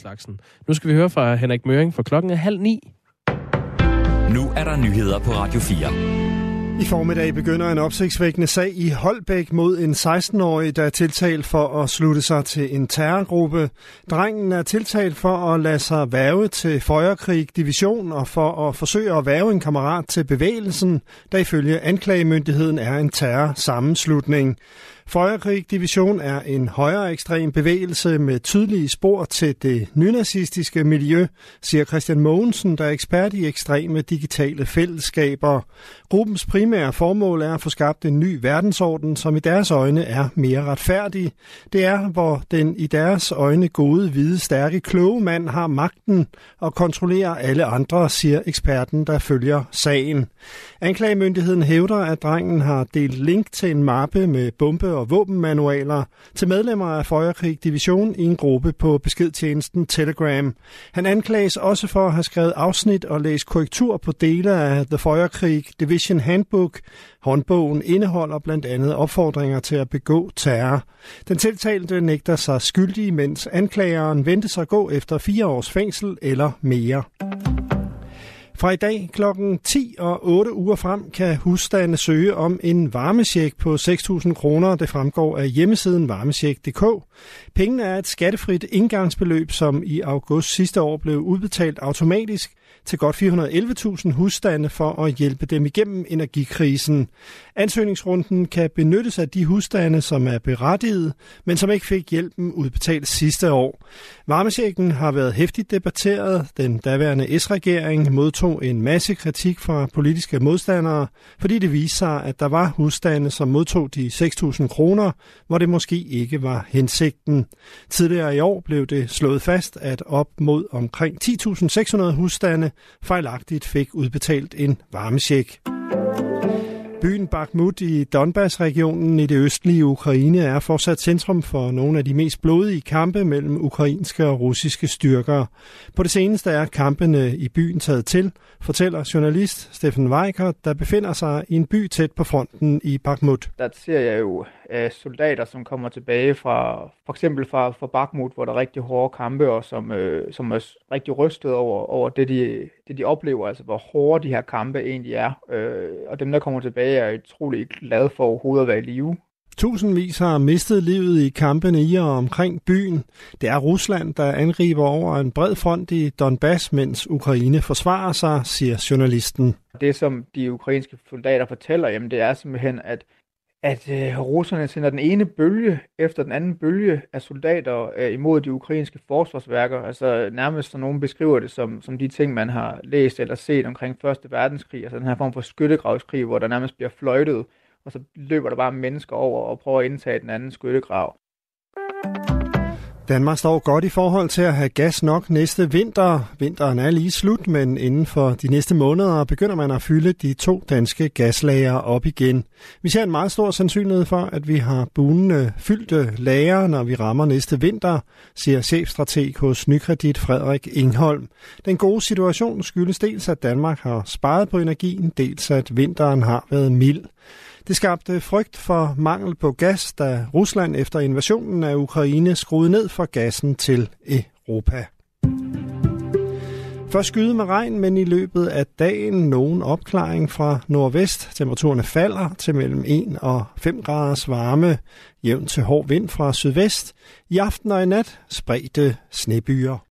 slagsen. Nu skal vi høre fra Henrik Møring, for klokken er halv ni. Nu er der nyheder på Radio 4. I formiddag begynder en opsigtsvækkende sag i Holbæk mod en 16-årig, der er tiltalt for at slutte sig til en terrorgruppe. Drengen er tiltalt for at lade sig værve til Føjerkrig Division og for at forsøge at værve en kammerat til bevægelsen, der ifølge anklagemyndigheden er en terrorsammenslutning. Føjerkrig Division er en højere ekstrem bevægelse med tydelige spor til det nynazistiske miljø, siger Christian Mogensen, der er ekspert i ekstreme digitale fællesskaber. Gruppens primære formål er at få skabt en ny verdensorden, som i deres øjne er mere retfærdig. Det er, hvor den i deres øjne gode, hvide, stærke, kloge mand har magten og kontrollerer alle andre, siger eksperten, der følger sagen. Anklagemyndigheden hævder, at drengen har delt link til en mappe med bombe- og våbenmanualer til medlemmer af Føjerkrig Division i en gruppe på beskedtjenesten Telegram. Han anklages også for at have skrevet afsnit og læst korrektur på dele af The Føjerkrig Division Handbook. Håndbogen indeholder blandt andet opfordringer til at begå terror. Den tiltalte nægter sig skyldig, mens anklageren venter sig gå efter fire års fængsel eller mere. Fra i dag kl. 10 og 8 uger frem kan husstande søge om en varmesjek på 6.000 kroner. Det fremgår af hjemmesiden varmesjek.dk. Pengene er et skattefrit indgangsbeløb, som i august sidste år blev udbetalt automatisk til godt 411.000 husstande for at hjælpe dem igennem energikrisen. Ansøgningsrunden kan benyttes af de husstande, som er berettiget, men som ikke fik hjælpen udbetalt sidste år. Varmesjekken har været hæftigt debatteret. Den daværende S-regering modtog en masse kritik fra politiske modstandere, fordi det viste sig, at der var husstande, som modtog de 6.000 kroner, hvor det måske ikke var hensigten. Tidligere i år blev det slået fast, at op mod omkring 10.600 husstande fejlagtigt fik udbetalt en varmesjek. Byen Bakhmut i Donbass-regionen i det østlige Ukraine er fortsat centrum for nogle af de mest blodige kampe mellem ukrainske og russiske styrker. På det seneste er kampene i byen taget til, fortæller journalist Steffen Weikert, der befinder sig i en by tæt på fronten i Bakhmut. Der ser jeg jo uh, soldater, som kommer tilbage fra for eksempel fra, fra Bakhmut, hvor der er rigtig hårde kampe, og som, uh, som er rigtig rystet over, over det, de, det, de oplever, altså hvor hårde de her kampe egentlig er. Uh, og dem, der kommer tilbage, er utrolig glade for overhovedet at være i live. Tusindvis har mistet livet i kampene i og omkring byen. Det er Rusland, der angriber over en bred front i Donbass, mens Ukraine forsvarer sig, siger journalisten. Det, som de ukrainske soldater fortæller, jamen, det er simpelthen, at at øh, russerne sender den ene bølge efter den anden bølge af soldater øh, imod de ukrainske forsvarsværker. Altså nærmest som nogen beskriver det som, som de ting, man har læst eller set omkring Første Verdenskrig. Altså den her form for skyttegravskrig, hvor der nærmest bliver fløjtet og så løber der bare mennesker over og prøver at indtage den anden skyttegrav. Danmark står godt i forhold til at have gas nok næste vinter. Vinteren er lige slut, men inden for de næste måneder begynder man at fylde de to danske gaslager op igen. Vi ser en meget stor sandsynlighed for, at vi har bunende fyldte lager, når vi rammer næste vinter, siger chefstrateg hos Nykredit Frederik Ingholm. Den gode situation skyldes dels, at Danmark har sparet på energien, dels at vinteren har været mild. Det skabte frygt for mangel på gas, da Rusland efter invasionen af Ukraine skruede ned for gassen til Europa. Først skyde med regn, men i løbet af dagen nogen opklaring fra nordvest. Temperaturerne falder til mellem 1 og 5 graders varme, jævn til hård vind fra sydvest. I aften og i nat spredte snebyer.